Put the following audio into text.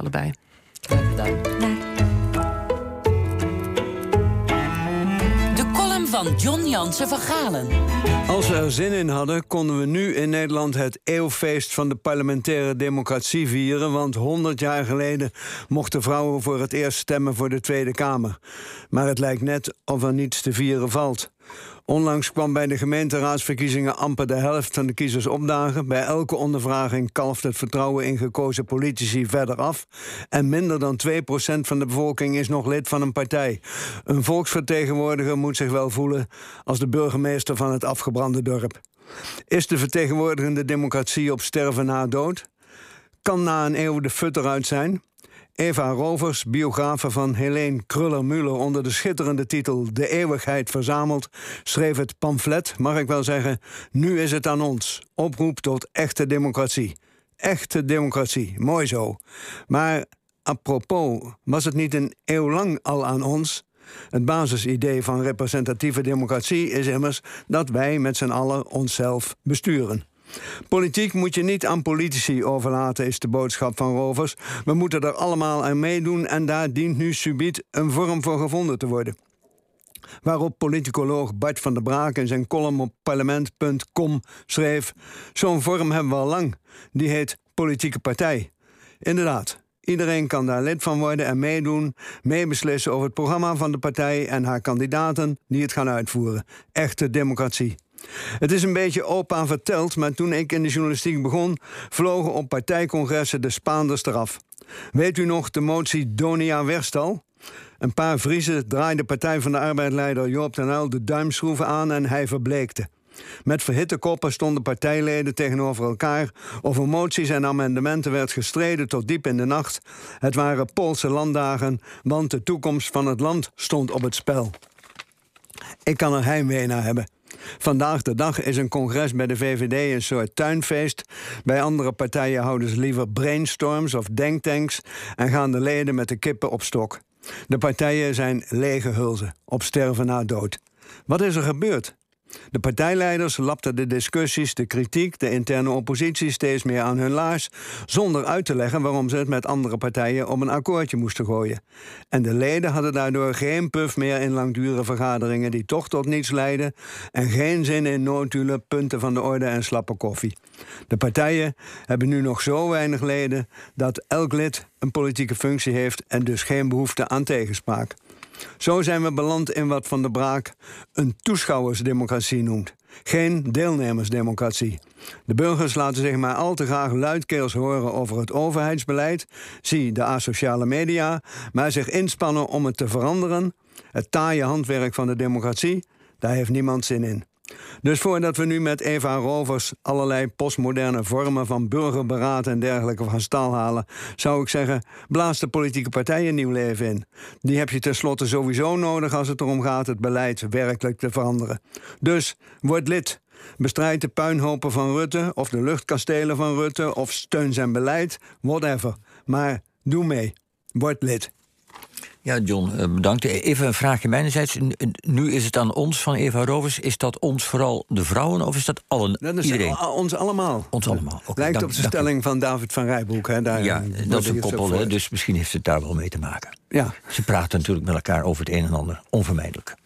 allebei. Graag gedaan. De column van John Jansen van Galen. Als we er zin in hadden, konden we nu in Nederland het eeuwfeest van de parlementaire democratie vieren. Want 100 jaar geleden mochten vrouwen voor het eerst stemmen voor de Tweede Kamer. Maar het lijkt net of er niets te vieren valt. Onlangs kwam bij de gemeenteraadsverkiezingen amper de helft van de kiezers opdagen. Bij elke ondervraging kalft het vertrouwen in gekozen politici verder af. En minder dan 2% van de bevolking is nog lid van een partij. Een volksvertegenwoordiger moet zich wel voelen als de burgemeester van het afgebrande dorp. Is de vertegenwoordigende democratie op sterven na dood? Kan na een eeuw de fut eruit zijn? Eva Rovers, biografe van Helene Kruller-Müller... onder de schitterende titel De Eeuwigheid Verzameld... schreef het pamflet, mag ik wel zeggen... Nu is het aan ons. Oproep tot echte democratie. Echte democratie, mooi zo. Maar apropos, was het niet een eeuw lang al aan ons... Het basisidee van representatieve democratie is immers dat wij met z'n allen onszelf besturen. Politiek moet je niet aan politici overlaten, is de boodschap van Rovers. We moeten er allemaal aan meedoen en daar dient nu subiet een vorm voor gevonden te worden. Waarop politicoloog Bart van der Braak in zijn column op parlement.com schreef: Zo'n vorm hebben we al lang. Die heet politieke partij. Inderdaad, Iedereen kan daar lid van worden en meedoen, meebeslissen over het programma van de partij en haar kandidaten die het gaan uitvoeren. Echte democratie. Het is een beetje opa verteld, maar toen ik in de journalistiek begon, vlogen op partijcongressen de Spaanders eraf. Weet u nog de motie Donia Werstal? Een paar Vriezen draaiden Partij van de Arbeidleider Joop den Uyl de duimschroeven aan en hij verbleekte. Met verhitte koppen stonden partijleden tegenover elkaar. Over moties en amendementen werd gestreden tot diep in de nacht. Het waren Poolse landdagen, want de toekomst van het land stond op het spel. Ik kan er heimwee naar hebben. Vandaag de dag is een congres bij de VVD een soort tuinfeest. Bij andere partijen houden ze liever brainstorms of denktanks en gaan de leden met de kippen op stok. De partijen zijn lege hulzen, op sterven na dood. Wat is er gebeurd? De partijleiders lapten de discussies, de kritiek, de interne oppositie steeds meer aan hun laars, zonder uit te leggen waarom ze het met andere partijen om een akkoordje moesten gooien. En de leden hadden daardoor geen puff meer in langdurige vergaderingen die toch tot niets leidden en geen zin in notulen, punten van de orde en slappe koffie. De partijen hebben nu nog zo weinig leden dat elk lid een politieke functie heeft en dus geen behoefte aan tegenspraak. Zo zijn we beland in wat Van der Braak een toeschouwersdemocratie noemt. Geen deelnemersdemocratie. De burgers laten zich maar al te graag luidkeels horen over het overheidsbeleid, zie de asociale media, maar zich inspannen om het te veranderen, het taaie handwerk van de democratie, daar heeft niemand zin in. Dus voordat we nu met Eva Rovers allerlei postmoderne vormen van burgerberaad en dergelijke van stal halen, zou ik zeggen: blaas de politieke partijen nieuw leven in. Die heb je tenslotte sowieso nodig als het erom gaat het beleid werkelijk te veranderen. Dus word lid. Bestrijd de puinhopen van Rutte of de luchtkastelen van Rutte of steun zijn beleid, whatever. Maar doe mee. Word lid. Ja, John, eh, bedankt. Even een vraagje mijnerzijds. Nu is het aan ons van Eva Rovers. Is dat ons vooral de vrouwen of is dat allen, Dat is iedereen? ons allemaal. Ons allemaal. Oké, Lijkt dank- op de u. stelling van David van Rijbroek. Hè, daar, Ja, eh, dat is een koppel, hè, dus misschien heeft het daar wel mee te maken. Ja, Ze praten natuurlijk met elkaar over het een en ander. Onvermijdelijk. ja.